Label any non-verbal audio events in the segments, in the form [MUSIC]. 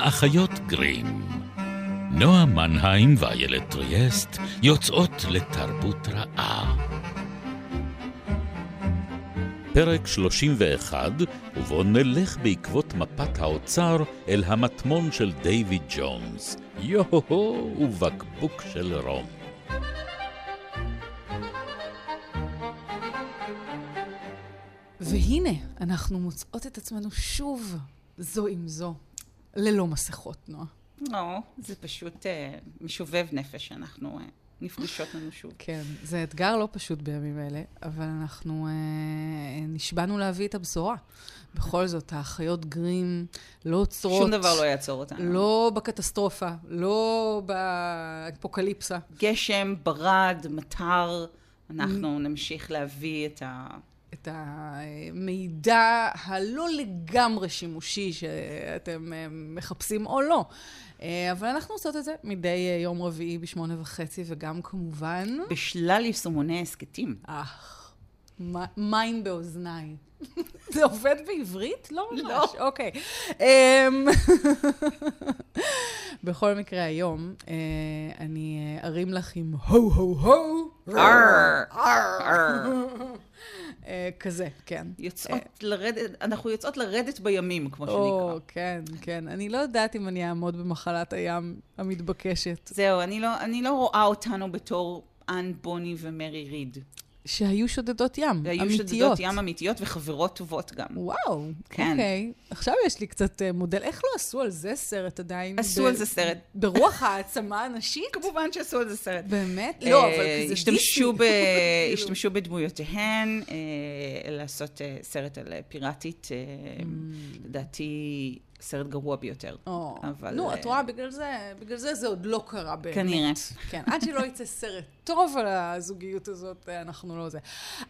האחיות גרים. נועה מנהיים ואיילת טריאסט יוצאות לתרבות רעה. פרק 31, ובו נלך בעקבות מפת האוצר אל המטמון של דיוויד ג'ונס, יו-הו-הו ובקבוק של רום. והנה, אנחנו מוצאות את עצמנו שוב זו עם זו, ללא מסכות, נועה. לא, זה פשוט אה, משובב נפש שאנחנו אה, נפגשות לנו שוב. כן, זה אתגר לא פשוט בימים אלה, אבל אנחנו אה, נשבענו להביא את הבשורה. בכל זאת, האחיות גרים לא עוצרות. שום דבר לא יעצור אותנו. לא בקטסטרופה, לא באפוקליפסה. גשם, ברד, מטר, אנחנו נמשיך להביא את ה... את המידע הלא לגמרי שימושי שאתם אה, מחפשים או לא. אה, אבל אנחנו עושות את זה מדי אה, יום רביעי בשמונה וחצי, וגם כמובן... בשלל יישומוני הסכתים. אך, מים באוזניי. [LAUGHS] זה עובד בעברית? לא ממש. לא. אוקיי. אמ, [LAUGHS] בכל מקרה, היום אני ארים לך עם הו-הו-הו. אה, [LAUGHS] כזה, כן. יוצאות אה, לרדת, אנחנו יוצאות לרדת בימים, כמו שנקרא. או, כן, כן. אני לא יודעת אם אני אעמוד במחלת הים המתבקשת. זהו, אני לא, אני לא רואה אותנו בתור אן בוני ומרי ריד. שהיו שודדות ים, אמיתיות. היו שודדות ים אמיתיות וחברות טובות גם. וואו, כן. אוקיי. עכשיו יש לי קצת uh, מודל. איך לא עשו על זה סרט עדיין? עשו ב- על זה סרט. [LAUGHS] ברוח העצמה הנשית? כמובן שעשו על זה סרט. באמת? לא, אבל כזה השתמשו, ב- [LAUGHS] כאילו. השתמשו בדמויותיהן uh, לעשות סרט על פיראטית. Mm. לדעתי... סרט גרוע ביותר. או, אבל... נו, את רואה, בגלל זה, בגלל זה זה עוד לא קרה באמת. כנראה. כן, עד שלא יצא סרט טוב על הזוגיות הזאת, אנחנו לא זה.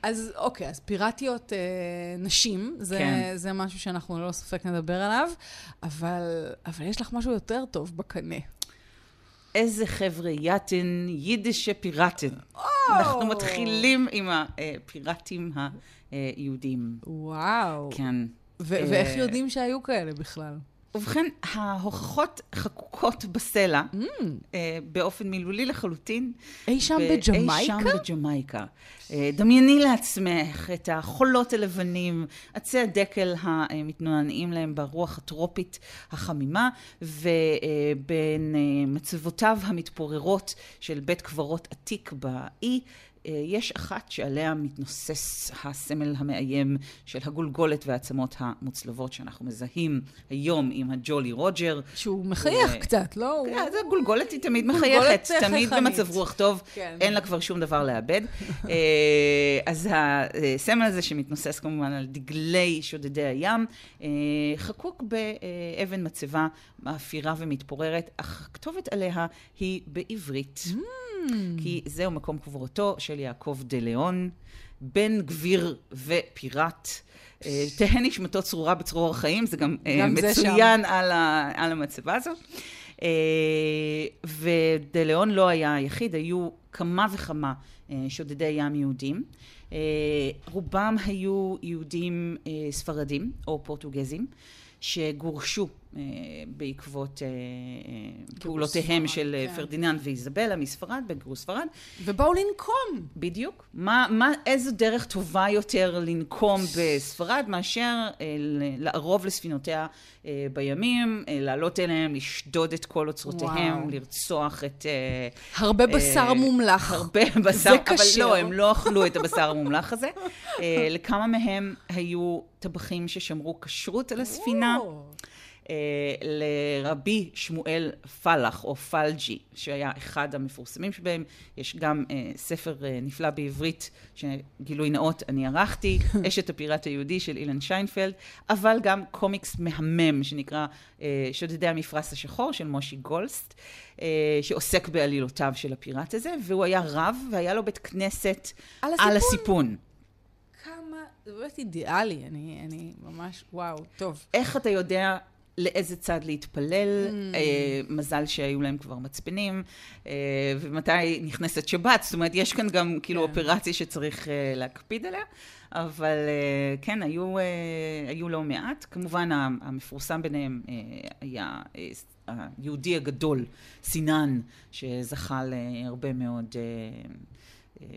אז אוקיי, אז פיראטיות אה, נשים, זה, כן. זה משהו שאנחנו ללא ספק נדבר עליו, אבל, אבל יש לך משהו יותר טוב בקנה. איזה חבר'ה יאטן, יידישה פיראטן. אנחנו מתחילים עם הפיראטים היהודים. וואו. כן. ואיך אה, יודעים שהיו כאלה בכלל? ובכן, ההוכחות חקוקות בסלע, mm. אה, באופן מילולי לחלוטין. אי שם בג'מייקה? אי שם בג'מייקה. אה, דמייני לעצמך את החולות הלבנים, עצי הדקל המתנועעים להם ברוח הטרופית החמימה, ובין מצבותיו המתפוררות של בית קברות עתיק באי, אה, יש אחת שעליה מתנוסס הסמל המאיים של הגולגולת והעצמות המוצלבות שאנחנו מזהים היום עם הג'ולי רוג'ר. שהוא מחייך ו... קצת, לא? כן, זה גולגולת היא תמיד [LAUGHS] מחייכת, [LAUGHS] תמיד במצב רוח טוב, כן. אין לה כבר שום דבר לאבד. [LAUGHS] אה, אז הסמל הזה שמתנוסס כמובן על דגלי שודדי הים, אה, חקוק באבן מצבה מאפירה ומתפוררת, אך הכתובת עליה היא בעברית. Mm. כי זהו מקום קבורתו של יעקב דה ליאון, בן גביר ופיראט. אה, תהא נשמתו צרורה בצרור החיים, זה גם, אה, גם מצוין על, ה, על המצבה הזאת. אה, ודה ליאון לא היה היחיד, היו כמה וכמה שודדי ים יהודים. רובם היו יהודים ספרדים או פורטוגזים. שגורשו בעקבות אה, אה פעולותיהם של אה, כן. פרדיננד ואיזבלה מספרד, בגירוש ספרד. ובאו לנקום. בדיוק. מה, מה, איזו דרך טובה יותר לנקום בספרד מאשר אה, לערוב לספינותיה אה, בימים, אה, לעלות אליהם, לשדוד את כל אוצרותיהם, וואו. לרצוח את... אה, הרבה אה, בשר מומלח. הרבה בשר, אבל קשר. לא, הם לא אכלו את הבשר המומלח הזה. אה, לכמה מהם היו טבחים ששמרו כשרות על הספינה. אה, לרבי שמואל פלח, או פלג'י, שהיה אחד המפורסמים שבהם. יש גם אה, ספר אה, נפלא בעברית, שגילוי נאות, אני ערכתי, [LAUGHS] אשת הפיראט היהודי של אילן שיינפלד, אבל גם קומיקס מהמם, שנקרא אה, שודדי המפרש השחור, של מושי גולסט, אה, שעוסק בעלילותיו של הפיראט הזה, והוא היה רב, והיה לו בית כנסת על הסיפון. על הסיפון. כמה, זה באמת אידיאלי, אני, אני ממש, וואו, טוב. איך אתה יודע לאיזה צד להתפלל, mm. אה, מזל שהיו להם כבר מצפנים, אה, ומתי נכנסת שבת, זאת אומרת, יש כאן גם כאילו כן. אופרציה שצריך אה, להקפיד עליה, אבל אה, כן, היו, אה, היו לא מעט. כמובן, המפורסם ביניהם אה, היה אה, היהודי הגדול, סינן, שזכה להרבה מאוד אה, אה,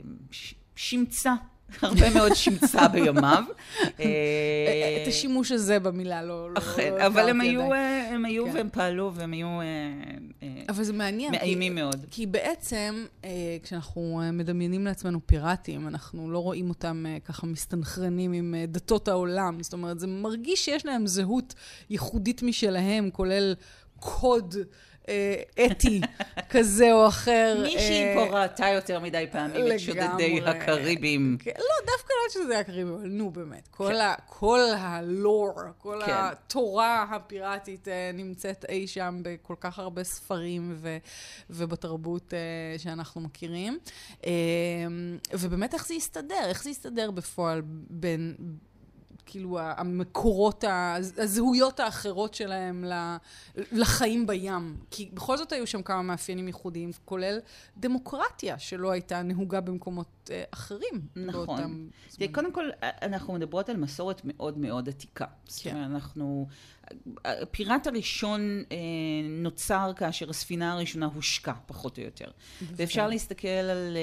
שמצה [LAUGHS] הרבה מאוד שמצה בימיו. [LAUGHS] השימוש הזה במילה לא... לא אכן, אבל הם היו, אה, הם היו כן. והם פעלו והם היו... אבל זה מעניין. מאיימים מאוד. כי בעצם, כשאנחנו מדמיינים לעצמנו פיראטים, אנחנו לא רואים אותם ככה מסתנכרנים עם דתות העולם. זאת אומרת, זה מרגיש שיש להם זהות ייחודית משלהם, כולל קוד. אה, אתי [LAUGHS] כזה או אחר. מישהי אה, פה ראתה יותר מדי פעמים את שודדי הקריבים. כן, לא, דווקא לא את שודדי הקריבים, אבל נו באמת. כל כן. הלור, כל כן. התורה הפיראטית אה, נמצאת אי שם בכל כך הרבה ספרים ובתרבות שאנחנו מכירים. ובאמת, איך זה יסתדר? איך זה יסתדר בפועל בין... כאילו המקורות, הזהויות האחרות שלהם לחיים בים. כי בכל זאת היו שם כמה מאפיינים ייחודיים, כולל דמוקרטיה שלא הייתה נהוגה במקומות אה, אחרים. נכון. קודם כל, אנחנו מדברות על מסורת מאוד מאוד עתיקה. כן. זאת אומרת, אנחנו... הפיראט הראשון אה, נוצר כאשר הספינה הראשונה הושקה, פחות או יותר. ואפשר להסתכל על אה,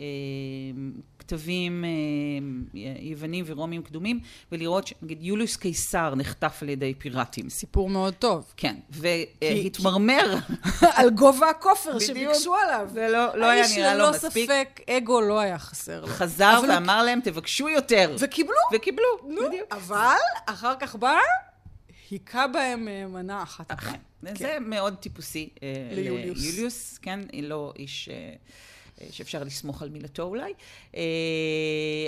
אה, כתבים אה, יוונים ורומיים קדומים, ולראות שנגיד יוליוס קיסר נחטף על ידי פיראטים. סיפור מאוד טוב. כן, והתמרמר. על גובה הכופר שביקשו עליו. זה לא, לא היה נראה לו מספיק. האיש ללא ספק אגו לא היה חסר לו. חזר ואמר להם, תבקשו יותר. וקיבלו. וקיבלו, בדיוק. אבל אחר כך בא... היכה בהם אה, מנה אחת. אכן. כן. זה מאוד טיפוסי. אה, ליוליוס. ליוליוס, כן, לא איש... שאפשר לסמוך על מילתו אולי,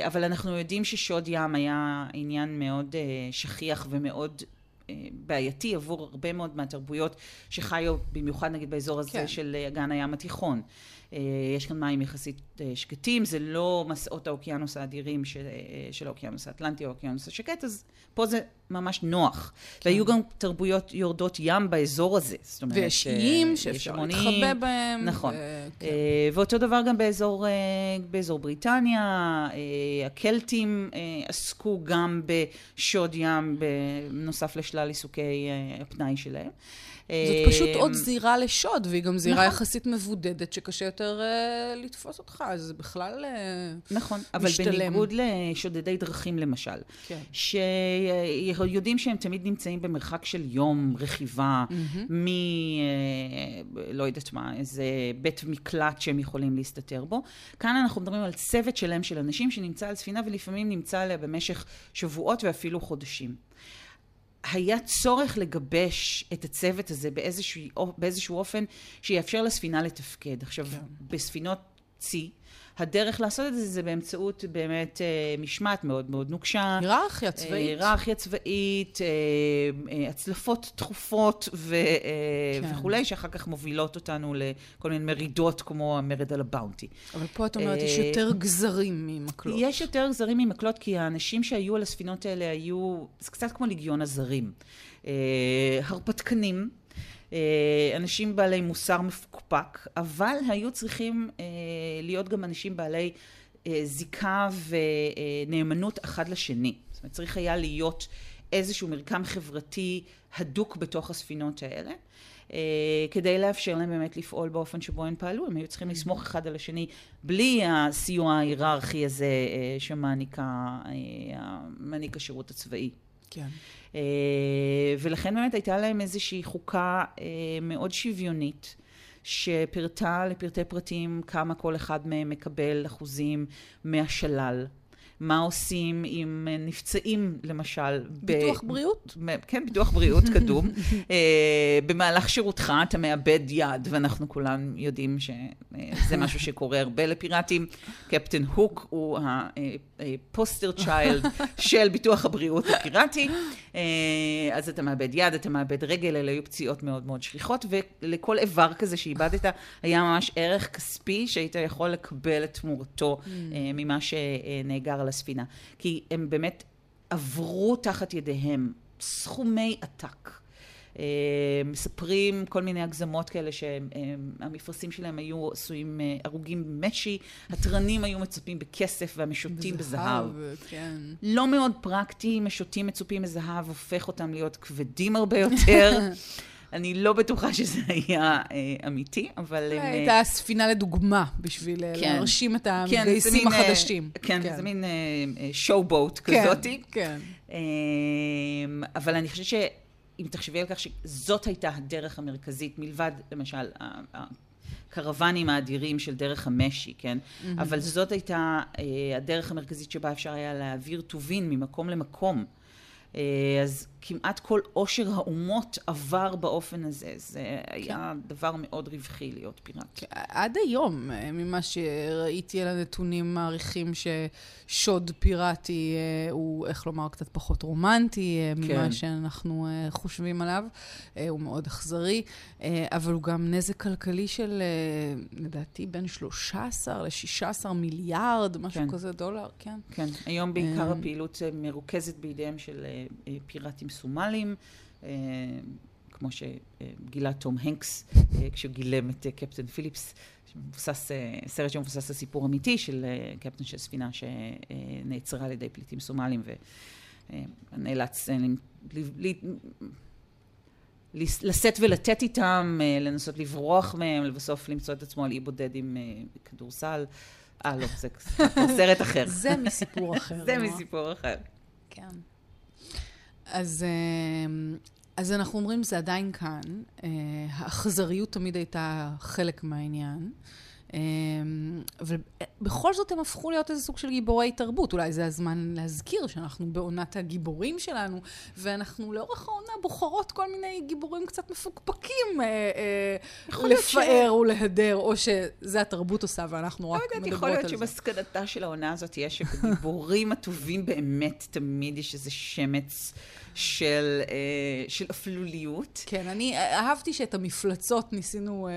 אבל אנחנו יודעים ששוד ים היה עניין מאוד שכיח ומאוד בעייתי עבור הרבה מאוד מהתרבויות שחיו במיוחד נגיד באזור הזה כן. של אגן הים התיכון. אה, יש כאן מים יחסית אה, שקטים, זה לא מסעות האוקיינוס האדירים של, אה, של האוקיינוס האטלנטי או האוקיינוס השקט, אז פה זה ממש נוח. כן. והיו גם תרבויות יורדות ים באזור הזה. זאת אומרת, ויש איים שאפשר להתחבא בהם. נכון. ו... כן. ואותו דבר גם באזור, באזור בריטניה, הקלטים עסקו גם בשוד ים, בנוסף לשלל עיסוקי הפנאי שלהם. זאת פשוט עוד זירה לשוד, והיא גם זירה נכון. יחסית מבודדת, שקשה יותר uh, לתפוס אותך, אז זה בכלל uh, נכון, אבל משתלם. בניגוד לשודדי דרכים למשל, כן. שיודעים שהם תמיד נמצאים במרחק של יום רכיבה mm-hmm. מ... לא יודעת מה, איזה בית מקלט שהם יכולים להסתתר בו. כאן אנחנו מדברים על צוות שלם של אנשים שנמצא על ספינה ולפעמים נמצא עליה במשך שבועות ואפילו חודשים. היה צורך לגבש את הצוות הזה באיזשהו, באיזשהו אופן שיאפשר לספינה לתפקד. עכשיו, כן. בספינות צי, הדרך לעשות את זה זה באמצעות באמת אה, משמעת מאוד מאוד נוקשה. היררכיה צבאית. אה, היררכיה צבאית, אה, הצלפות תכופות ו, כן. וכולי, שאחר כך מובילות אותנו לכל מיני מרידות כמו המרד על הבאונטי. אבל פה את אומרת, יש יותר גזרים ממקלות. יש יותר גזרים ממקלות, כי האנשים שהיו על הספינות האלה היו, זה קצת כמו לגיון הזרים. הרפתקנים. אה, אנשים בעלי מוסר מפוקפק, אבל היו צריכים אה, להיות גם אנשים בעלי אה, זיקה ונאמנות אחד לשני. זאת אומרת, צריך היה להיות איזשהו מרקם חברתי הדוק בתוך הספינות האלה. כדי לאפשר להם באמת לפעול באופן שבו הם פעלו. הם היו צריכים לסמוך אחד על השני בלי הסיוע ההיררכי הזה שמעניק השירות הצבאי. כן. אה, ולכן באמת הייתה להם איזושהי חוקה אה, מאוד שוויונית. שפירטה לפרטי פרטים כמה כל אחד מהם מקבל אחוזים מהשלל. מה עושים אם נפצעים, למשל. ביטוח ב... בריאות? כן, ביטוח בריאות קדום. [LAUGHS] אה, במהלך שירותך אתה מאבד יד, ואנחנו כולם יודעים שזה משהו שקורה הרבה לפיראטים. קפטן הוק הוא הפוסטר צ'יילד [LAUGHS] של ביטוח הבריאות הפיראטי. אה, אז אתה מאבד יד, אתה מאבד רגל, אלה היו פציעות מאוד מאוד שכיחות, ולכל איבר כזה שאיבדת היה ממש ערך כספי שהיית יכול לקבל את תמורתו mm. אה, ממה שנאגר על הספינה. כי הם באמת עברו תחת ידיהם סכומי עתק. מספרים כל מיני הגזמות כאלה שהמפרשים שלהם היו עשויים הרוגים במשי, התרנים היו מצופים בכסף והמשוטים בזהב. כן. לא מאוד פרקטי, משוטים מצופים בזהב הופך אותם להיות כבדים הרבה יותר. [LAUGHS] אני לא בטוחה שזה היה אה, אמיתי, אבל... הייתה אה, ספינה לדוגמה, בשביל אה, כן. להרשים את כן, המגייסים החדשים. כן, כן, זה מין שואו-בוט כן, כזאתי. כן. אבל אני חושבת שאם תחשבי על כך שזאת הייתה הדרך המרכזית, מלבד, למשל, הקרוונים האדירים של דרך המשי, כן? Mm-hmm. אבל זאת הייתה הדרך המרכזית שבה אפשר היה להעביר טובין ממקום למקום. אה, אז כמעט כל עושר האומות עבר באופן הזה. זה כן. היה דבר מאוד רווחי להיות פיראט. כן, עד היום, אה, ממה שראיתי על הנתונים, מעריכים ששוד פיראטי אה, הוא, איך לומר, קצת פחות רומנטי ממה כן. שאנחנו חושבים עליו. הוא מאוד אכזרי, אבל הוא גם נזק כלכלי של, לדעתי, בין 13 ל-16 מיליארד, משהו כן. כזה דולר, כן. כן, היום בעיקר הפעילות מרוכזת בידיהם של פיראטים סומלים, אה, כמו שגילה תום הנקס אה, כשהוא גילם את קפטן פיליפס, מבוסס, אה, סרט שמבוסס על סיפור אמיתי של קפטן של ספינה שנעצרה על ידי פליטים סומלים ונאלץ לשאת ולתת איתם, לנסות לברוח מהם, לבסוף למצוא את עצמו על אי בודד עם כדורסל. אה, לא, זה סרט אחר. זה מסיפור אחר. זה מסיפור אחר. כן. אז, אה, אז אנחנו אומרים, זה עדיין כאן. אה, האכזריות תמיד הייתה חלק מהעניין. אה, ובכל זאת הם הפכו להיות איזה סוג של גיבורי תרבות. אולי זה הזמן להזכיר שאנחנו בעונת הגיבורים שלנו, ואנחנו לאורך העונה בוחרות כל מיני גיבורים קצת מפוקפקים אה, אה, לפאר ש... ולהדר, או שזה התרבות עושה ואנחנו רק לא מדברות על זה. יכול להיות שמסקנתה של העונה הזאת תהיה שבגיבורים [LAUGHS] הטובים באמת תמיד יש איזה שמץ. של, אה, של אפלוליות. כן, אני אהבתי שאת המפלצות ניסינו אה,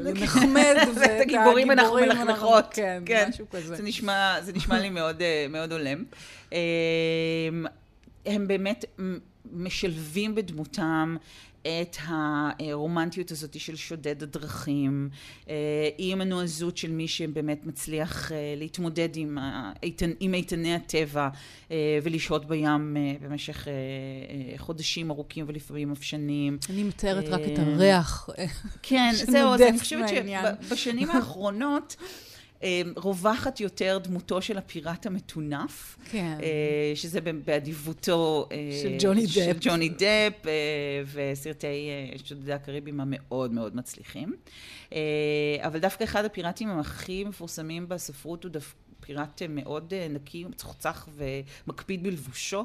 [LAUGHS] לנחמד, [LAUGHS] ואת הגיבורים אנחנו מלכלכות. כן, כן, משהו כזה. זה נשמע, זה נשמע לי מאוד, אה, מאוד הולם. אה, הם באמת משלבים בדמותם את הרומנטיות הזאת של שודד הדרכים, אה, עם הנועזות של מי שבאמת מצליח אה, להתמודד עם, האיתן, עם איתני הטבע אה, ולשהות בים במשך חודשים ארוכים ולפעמים אף שנים. אני מתארת רק את הריח. כן, [LAUGHS] זהו, אז אני חושבת שבשנים האחרונות רווחת יותר דמותו של הפיראט המטונף. כן. אה, שזה באדיבותו... אה, של ג'וני דפ. של ג'וני דפ, אה, וסרטי שודדי הקריבים המאוד מאוד מצליחים. אבל דווקא אחד הפיראטים הכי מפורסמים בספרות הוא דווקא... פיראט מאוד נקי, מצוחצח ומקפיד בלבושו,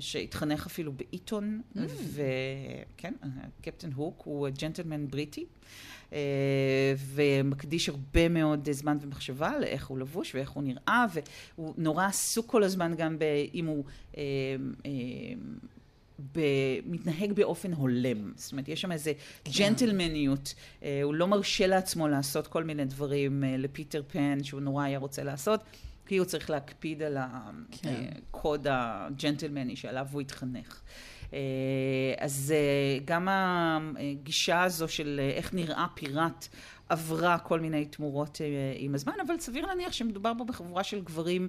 שהתחנך אפילו בעיתון, mm. וכן, קפטן הוק הוא ג'נטלמן בריטי. אה, ומקדיש הרבה מאוד זמן ומחשבה לאיך הוא לבוש ואיך הוא נראה, והוא נורא עסוק כל הזמן גם אם הוא... אה, אה, ב, מתנהג באופן הולם. זאת אומרת, יש שם איזה כן. ג'נטלמניות. הוא לא מרשה לעצמו לעשות כל מיני דברים לפיטר פן, שהוא נורא היה רוצה לעשות, כי הוא צריך להקפיד על הקוד כן. הג'נטלמני שעליו הוא התחנך. אה, אז אה, גם הגישה הזו של אה, איך נראה פיראט עברה כל מיני תמורות עם הזמן, אבל סביר להניח שמדובר פה בחבורה של גברים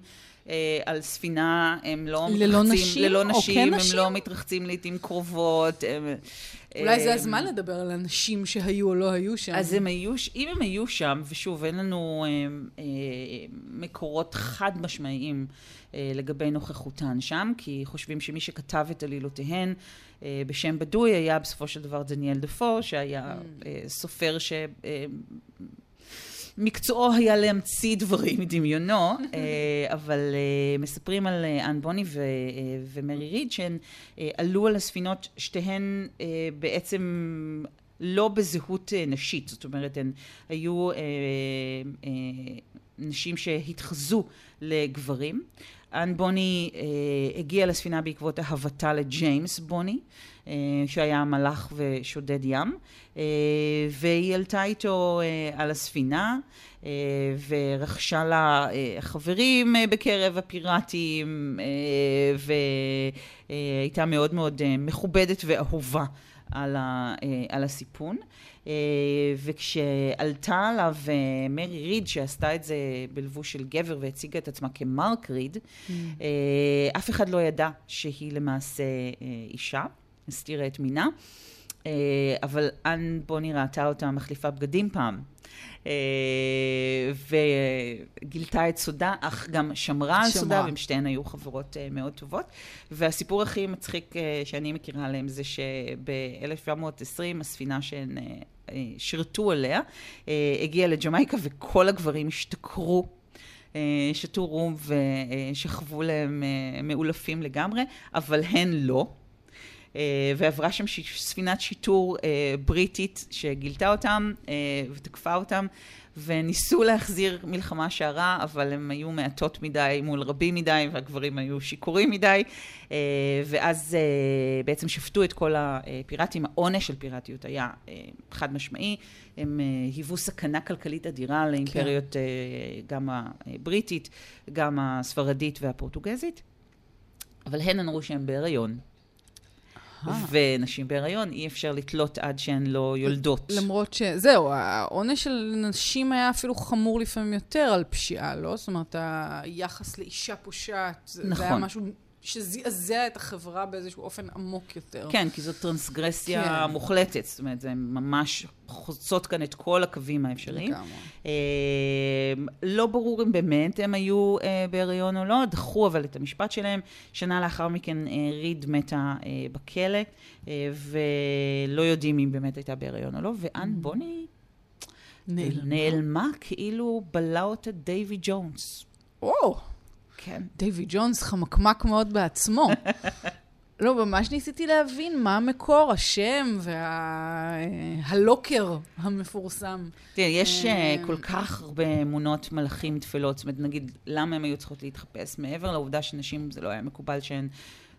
על ספינה, הם לא ללא מתרחצים, נשים, ללא נשים, כן הם נשים? לא מתרחצים לעיתים קרובות. הם, אולי זה הזמן לדבר על הנשים שהיו או לא היו שם. אז הם היו, אם הם היו שם, ושוב, אין לנו אה, אה, מקורות חד משמעיים אה, לגבי נוכחותן שם, כי חושבים שמי שכתב את עלילותיהן אה, בשם בדוי היה בסופו של דבר דניאל דפו, שהיה mm. אה, סופר ש... מקצועו היה להמציא דברים מדמיונו, [LAUGHS] אבל מספרים על אן בוני ומרי ריד שהן עלו על הספינות, שתיהן בעצם לא בזהות נשית, זאת אומרת הן היו נשים שהתחזו לגברים. אנ בוני הגיעה לספינה בעקבות אהבתה לג'יימס בוני, שהיה מלאך ושודד ים, והיא עלתה איתו על הספינה. ורכשה לה חברים בקרב הפיראטים, והייתה מאוד מאוד מכובדת ואהובה על, הסיפון. וכשעלתה עליו מרי ריד, שעשתה את זה בלבוש של גבר והציגה את עצמה כמרק ריד, mm. אף אחד לא ידע שהיא למעשה אישה, הסתירה את מינה. אבל אנ בוני ראתה אותה מחליפה בגדים פעם. אה, וגילתה את סודה, אך גם שמרה על סודה, והם שתיהן היו חברות אה, מאוד טובות. והסיפור הכי מצחיק אה, שאני מכירה עליהם זה שב-1720 הספינה שהן שירתו עליה הגיעה לג'מייקה וכל הגברים השתכרו שתו רום ושכבו להם מאולפים לגמרי, אבל הן לא. אה, ועברה שם ספינת שיטור אה, בריטית שגילתה אותם אה, ותקפה אותם, וניסו להחזיר מלחמה שערה, אבל הם היו מעטות מדי מול רבים מדי, והגברים היו שיכורים מדי, ואז בעצם שפטו את כל הפיראטים. העונש של פיראטיות היה חד משמעי, הם היוו סכנה כלכלית אדירה לאימפריות, כן. גם הבריטית, גם הספרדית והפורטוגזית. אבל הן אמרו שהן בהיריון, ונשים בהיריון, אי אפשר לתלות עד שהן לא יולדות. למרות ש... זהו, העונש של נשים היה אפילו חמור לפעמים יותר על פשיעה, לא? זאת אומרת, היחס לאישה פושעת, נכון. זה היה משהו שזעזע את החברה באיזשהו אופן עמוק יותר. כן, כי זאת טרנסגרסיה כן. מוחלטת, זאת אומרת, זה ממש חוצות כאן את כל הקווים האפשריים. לגמרי. אה, לא ברור אם באמת הם היו אה, בהריון או לא, דחו אבל את המשפט שלהם. שנה לאחר מכן אה, ריד מתה אה, בכלא, אה, ולא יודעים אם באמת הייתה בהריון או לא, ואן mm. בוני נעלמה. נעלמה כאילו בלע אותה דייווי ג'ונס. או! Oh. כן. דייווי ג'ונס חמקמק מאוד בעצמו. [LAUGHS] לא, ממש ניסיתי להבין מה המקור, השם והלוקר וה... המפורסם. תראה, יש אה, כל כך הרבה אמונות מלאכים תפלות, זאת אומרת, נגיד, למה הם היו צריכות להתחפש? מעבר לעובדה שנשים, זה לא היה מקובל שהן...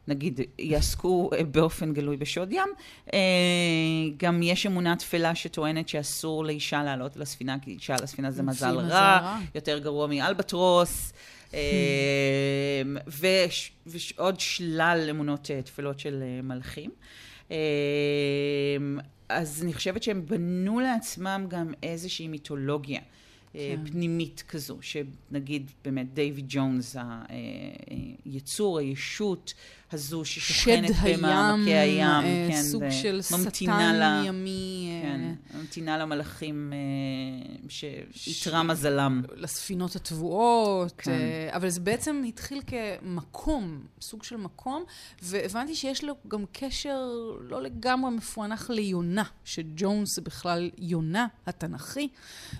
נגיד, יעסקו אה, באופן גלוי בשוד ים. אה, גם יש אמונה תפלה שטוענת שאסור לאישה לעלות לספינה, כי אישה על הספינה זה מזל רע, יותר גרוע מאלבטרוס. אמ, ועוד שלל אמונות אה, תפלות של אה, מלכים. אמ, אז אני חושבת שהם בנו לעצמם גם איזושהי מיתולוגיה. אה, כן. פנימית כזו, שנגיד באמת דייוויד ג'ונס, היצור, הישות הזו ששוכנת במעמקי הים, אה, כן, סוג של שטן לה, ימי. אה, כן, ממתינה למלאכים אה, שאיתרע מזלם. לספינות הטבועות, כן. אה, אבל זה בעצם התחיל כמקום, סוג של מקום, והבנתי שיש לו גם קשר לא לגמרי מפוענח ליונה, שג'ונס זה בכלל יונה התנ"כי,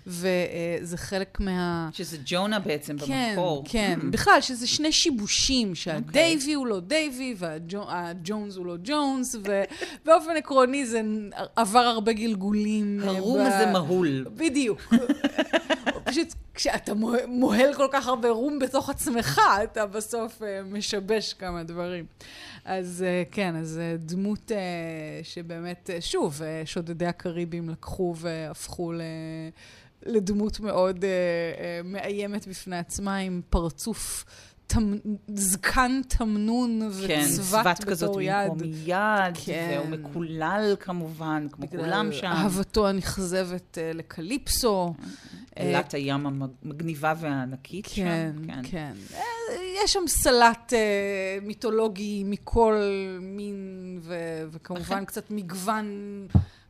וזה חלק מה... שזה ג'ונה בעצם כן, במקור. כן, כן, בכלל, שזה שני שיבושים, שהדייבי okay. הוא לא דייבי, והג'ונס הוא לא ג'ונס, ובאופן [LAUGHS] עקרוני זה עבר הרבה גלגולים. הרום הזה מהול. בדיוק. [LAUGHS] פשוט כשאתה מוהל כל כך הרבה רום בתוך עצמך, אתה בסוף אה, משבש כמה דברים. אז אה, כן, אז אה, דמות שבאמת, שוב, שודדי הקריבים לקחו והפכו ל... לדמות מאוד מאיימת בפני עצמה, עם פרצוף זקן תמנון וצבת כן, בתור יד. כן, צבת כזאת במקום יד, כן. והוא מקולל כמובן, כמו כולם שם. אהבתו הנכזבת uh, לקליפסו. אלת uh, הים המגניבה והענקית כן, שם. כן, כן. Uh, יש שם סלט uh, מיתולוגי מכל מין, ו- וכמובן קצת מגוון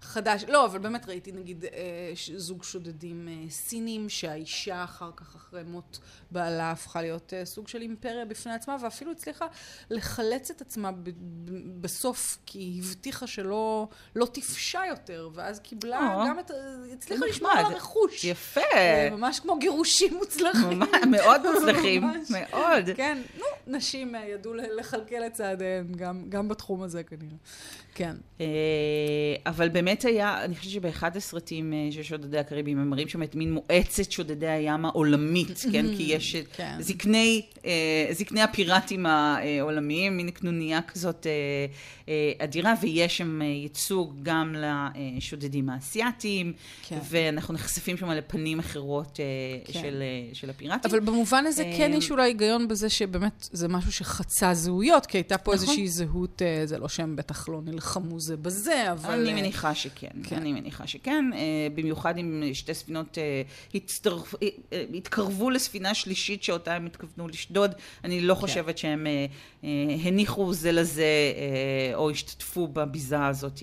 חדש. לא, אבל באמת ראיתי נגיד אה, זוג שודדים אה, סינים, שהאישה אחר כך, אחרי מות בעלה, הפכה להיות אה, סוג של אימפריה בפני עצמה, ואפילו הצליחה לחלץ את עצמה בסוף, כי היא הבטיחה שלא לא תפשע יותר, ואז קיבלה או, גם את... הצליחה לשמור על הרכוש. יפה. ממש כמו גירושים מוצלחים. מאוד מוצלחים, [LAUGHS] מאוד מאוד. כן, נו, נשים ידעו לכלכל את צעדיהן, גם בתחום הזה כנראה. כן. אבל באמת היה, אני חושבת שבאחד הסרטים של שודדי הקריבים, הם מראים שם את מין מועצת שודדי הים העולמית, כן? כי יש כן. זקני, זקני הפיראטים העולמיים, מין קנוניה כזאת אדירה, ויש שם ייצוג גם לשודדים האסייתיים, כן. ואנחנו נחשפים שם לפנים אחרות כן. של, של הפיראטים. אבל במובן הזה כן יש אולי היגיון בזה שבאמת זה משהו שחצה זהויות, כי הייתה פה נכון. איזושהי זהות, זה לא שהם בטח לא נלחמו זה בזה, אבל... אני מניחה שכן, כן. אני מניחה שכן, במיוחד אם שתי ספינות הצטרפ... התקרבו לספינה שלישית שאותה הם התכוונו לשדוד, אני לא כן. חושבת שהם הניחו זה לזה או השתתפו בביזה הזאת.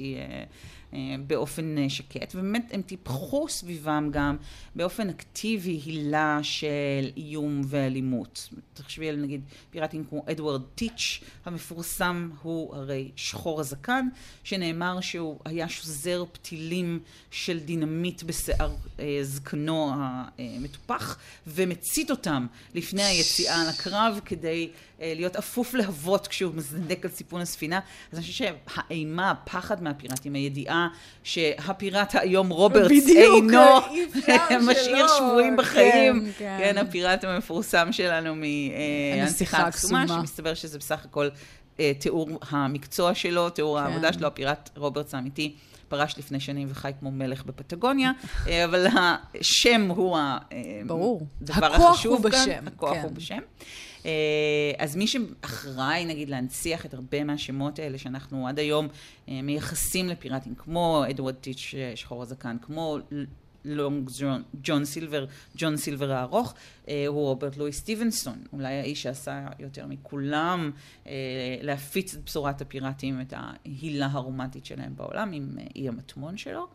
אה, באופן אה, שקט, ובאמת הם טיפחו סביבם גם באופן אקטיבי הילה של איום ואלימות. תחשבי על נגיד פיראטים כמו אדוארד טיץ' המפורסם, הוא הרי שחור הזקן, שנאמר שהוא היה שוזר פתילים של דינמיט בשיער אה, זקנו המטופח, ומצית אותם לפני היציאה לקרב כדי אה, להיות אפוף להבות כשהוא מזנק על סיפון הספינה. אז אני חושבת שהאימה, הפחד מהפיראטים, הידיעה שהפיראט היום רוברטס אינו [LAUGHS] משאיר שבויים בחיים. כן, כן. כן, הפיראט המפורסם שלנו מהנסיכה הקסומה, שמסתבר שזה בסך הכל אה, תיאור המקצוע שלו, תיאור כן. העבודה שלו, הפיראט רוברטס האמיתי. פרש לפני שנים וחי כמו מלך בפטגוניה, [LAUGHS] אה, אבל השם הוא הדבר החשוב כאן. הכוח הוא בשם. הכוח הוא בשם. אה, אז מי שאחראי, נגיד, להנציח את הרבה מהשמות האלה שאנחנו עד היום אה, מייחסים לפיראטים, כמו אדוארד טיץ' אה, שחור הזקן, כמו לונג ג'ון סילבר, ג'ון סילבר הארוך, הוא רוברט לואי סטיבנסון, אולי האיש שעשה יותר מכולם להפיץ את בשורת הפיראטים, את ההילה הרומנטית שלהם בעולם, עם אי המטמון שלו.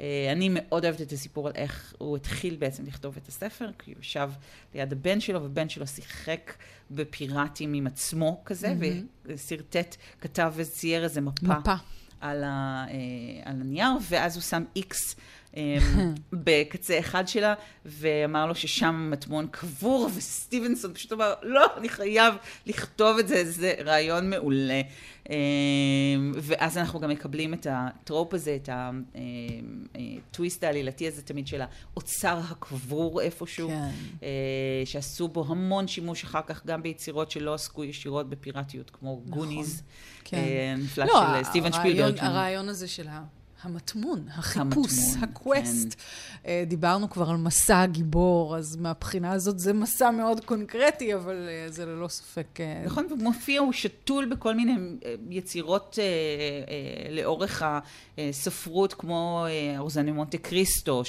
אה, אני מאוד אוהבת את הסיפור על איך הוא התחיל בעצם לכתוב את הספר, כי הוא ישב ליד הבן שלו, ובן שלו שיחק בפיראטים עם עצמו כזה, mm-hmm. ושרטט, כתב וצייר איזה מפה. מפה. על, ה, אה, על הנייר, ואז הוא שם איקס [LAUGHS] בקצה אחד שלה, ואמר לו ששם מטמון קבור, וסטיבנסון פשוט אמר, לא, אני חייב לכתוב את זה, זה רעיון מעולה. אמ, ואז אנחנו גם מקבלים את ה trope הזה, את הטוויסט אמ, אה, העלילתי הזה תמיד של האוצר הקבור איפשהו, כן. אה, שעשו בו המון שימוש אחר כך גם ביצירות שלא עסקו ישירות בפיראטיות, כמו נכון. גוניז, כן. אה, נפלא לא, של סטיבן שפילברג. הרעיון הזה של ה... המטמון, החיפוש, המטמון, ה quest. כן. דיברנו כבר על מסע הגיבור, אז מהבחינה הזאת זה מסע מאוד קונקרטי, אבל אה, זה ללא ספק... אה, נכון, הוא מופיע, הוא שתול בכל מיני יצירות אה, אה, לאורך הספרות, כמו אורזני מונטה קריסטו,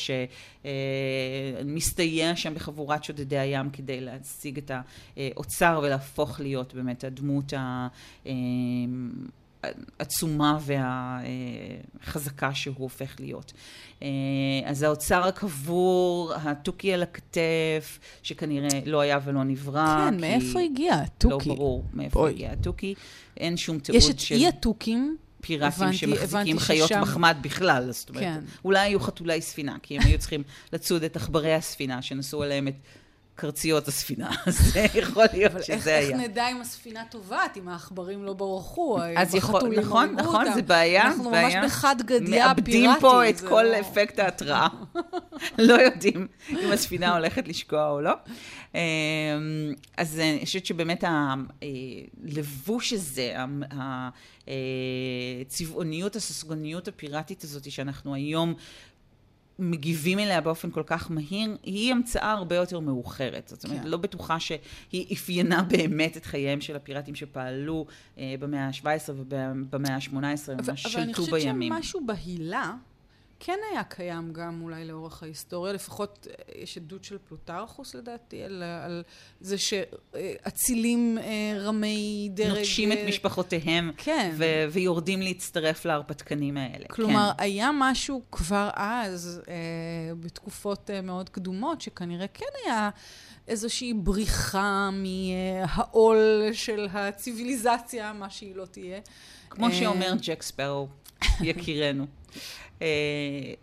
שמסתייע שם בחבורת שודדי הים כדי להשיג את האוצר ולהפוך להיות באמת הדמות ה... העצומה והחזקה שהוא הופך להיות. אה, אז האוצר הקבור, התוכי על הכתף, שכנראה לא היה ולא נברא. כן, מאיפה הגיע התוכי? לא ברור מאיפה בואי. הגיע התוכי. אין שום תיעוד של... יש את אי התוכים. פיראטים הבנתי, שמחזיקים הבנתי חיות ששם... מחמד בכלל, זאת אומרת, כן. אולי היו חתולי ספינה, כי הם היו צריכים לצוד את עכברי הספינה, שנשאו עליהם את קרציות הספינה, [LAUGHS] אז יכול להיות שזה איך, היה. אבל איך נדע אם הספינה טובעת, אם העכברים לא ברחו, אז יכול, נכון, נכון, זה בעיה. אנחנו בעיה. ממש בחד גדיה פיראטי. מאבדים פה את כל לא... אפקט ההתראה. [LAUGHS] לא יודעים אם הספינה הולכת לשקוע או לא. אמ, אז אני חושבת שבאמת הלבוש הזה, הצבעוניות, הססגוניות הפיראטית הזאת, שאנחנו היום מגיבים אליה באופן כל כך מהיר, היא המצאה הרבה יותר מאוחרת. זאת אומרת, כן. לא בטוחה שהיא אפיינה באמת את חייהם של הפיראטים שפעלו אה, במאה ה-17 ובמאה ה-18, ממש שלטו בימים. אבל אני חושבת שמשהו בהילה... כן היה קיים גם אולי לאורך ההיסטוריה, לפחות אה, יש עדות של פלוטרכוס לדעתי, על, על זה שאצילים אה, רמי דרג... נוטשים את אה, משפחותיהם, כן. ו- ויורדים להצטרף להרפתקנים האלה. כלומר, כן. היה משהו כבר אז, בתקופות מאוד קדומות, שכנראה כן היה איזושהי בריחה מהעול של הציוויליזציה, מה שהיא לא תהיה. כמו שאומר ג'ק ספרו, יקירנו. אה,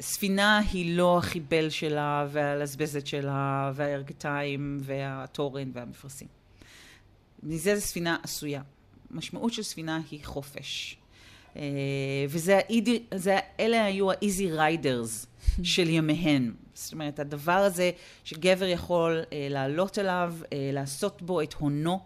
ספינה היא לא החיבל שלה והלזבזת שלה והירכתיים והתורן והמפרשים. מזה זו ספינה עשויה. משמעות של ספינה היא חופש. אה, וזה, האיזי, זה, אלה היו ה easy riders של ימיהן. זאת אומרת, הדבר הזה שגבר יכול אה, לעלות אליו, לעשות בו את הונו.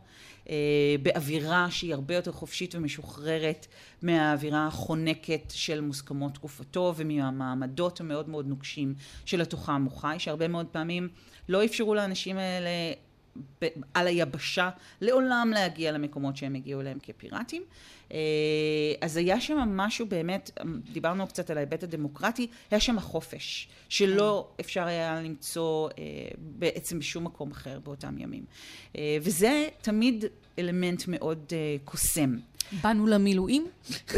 אה, באווירה שהיא הרבה יותר חופשית ומשוחררת מהאווירה החונקת של מוסכמות תקופתו ומהמעמדות המאוד מאוד נוקשים שלתוכם הוא חי, שהרבה מאוד פעמים לא אפשרו לאנשים האלה על היבשה לעולם להגיע למקומות שהם הגיעו אליהם כפיראטים. אה, אז היה שם משהו באמת, דיברנו קצת על ההיבט הדמוקרטי, היה שם החופש, שלא אפשר היה למצוא אה, בעצם בשום מקום אחר באותם ימים. אה, וזה תמיד אלמנט מאוד קוסם. באנו למילואים?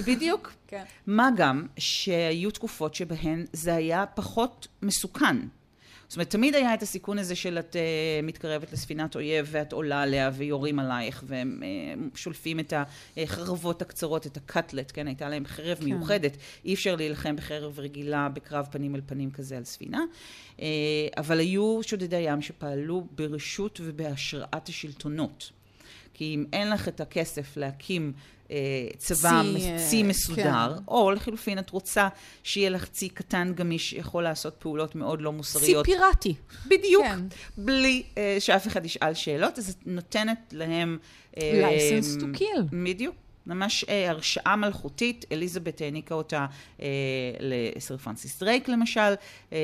בדיוק. כן. מה גם שהיו תקופות שבהן זה היה פחות מסוכן. זאת אומרת, תמיד היה את הסיכון הזה של את uh, מתקרבת לספינת אויב ואת עולה עליה ויורים עלייך והם uh, שולפים את החרבות הקצרות, את הקאטלט, כן? הייתה להם חרב כן. מיוחדת. אי אפשר להילחם בחרב רגילה בקרב פנים אל פנים כזה על ספינה. Uh, אבל היו שודדי ים שפעלו ברשות ובהשראת השלטונות. כי אם אין לך את הכסף להקים צבא, צי אה, מסודר, כן. או לחלופין את רוצה שיהיה לך צי קטן גמיש שיכול לעשות פעולות מאוד לא מוסריות. צי פיראטי. בדיוק. כן. בלי uh, שאף אחד ישאל שאלות, אז את נותנת להם... license to kill. בדיוק. ממש אה, הרשאה מלכותית, אליזבת העניקה אותה אה, לסר פרנסיס דרייק למשל, אה,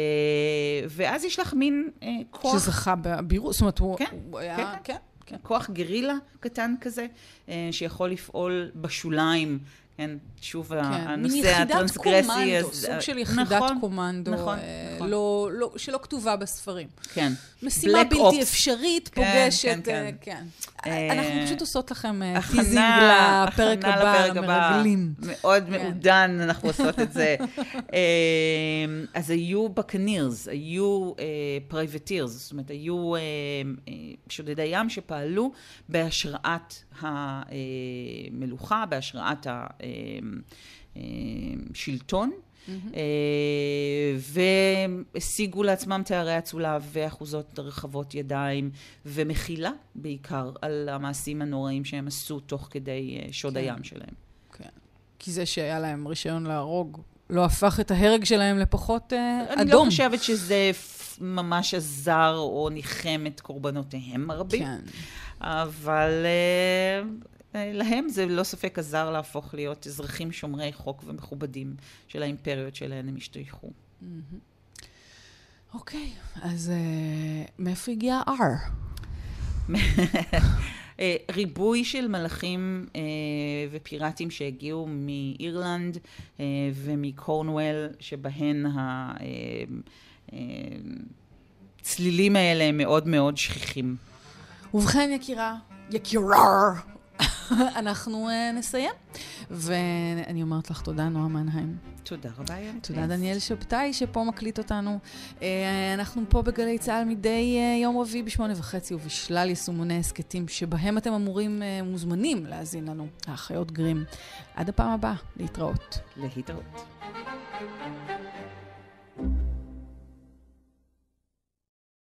ואז יש לך מין אה, כוח... שזכה בבירוס, זאת אומרת, הוא, כן, הוא היה... כן, כן. כן. כוח גרילה קטן כזה, אה, שיכול לפעול בשוליים כן, שוב כן, הנושא הטרנסגרסי. מין יחידת קומנדו, סוג של יחידת נכון, קומנדו, נכון, אה, נכון. לא, לא, שלא כתובה בספרים. כן. משימה בלתי אופס. אפשרית, כן, פוגשת, כן, כן. כן. אה, אנחנו פשוט עושות לכם אה, teasing לפרק הבא, מרגלים. מאוד כן. מעודן, אנחנו עושות את זה. [LAUGHS] אה, אז היו buccaneers, היו privateers, זאת אומרת, היו שודדי ים שפעלו בהשראת המלוכה, בהשראת השלטון. Mm-hmm. והשיגו לעצמם תארי אצולה ואחוזות רחבות ידיים, ומחילה בעיקר על המעשים הנוראים שהם עשו תוך כדי אה, שוד כן. הים שלהם. כן. כי זה שהיה להם רישיון להרוג לא הפך את ההרג שלהם לפחות אני אדום. אני לא חושבת שזה ממש עזר או ניחם את קורבנותיהם הרבים. כן. אבל אה, להם זה ללא ספק עזר להפוך להיות אזרחים שומרי חוק ומכובדים של האימפריות שלהן הם השתייכו. אוקיי, אז אה, מאיפה הגיע R? [LAUGHS] אה, ריבוי של מלאכים ופיראטים שהגיעו מאירלנד ומקורנוול, שבהן הצלילים האלה הם מאוד מאוד שכיחים. ובכן, יקירה, יקירה, אנחנו uh, נסיים. ואני אומרת לך תודה, נועה מנהיים. תודה רבה, יאללה. תודה, דניאל שבתאי, שפה מקליט אותנו. Uh, אנחנו פה בגלי צה"ל מדי uh, יום רביעי בשמונה וחצי, ובשלל יישומוני הסכתים, שבהם אתם אמורים, uh, מוזמנים להאזין לנו, האחיות גרים. עד הפעם הבאה, להתראות. להתראות.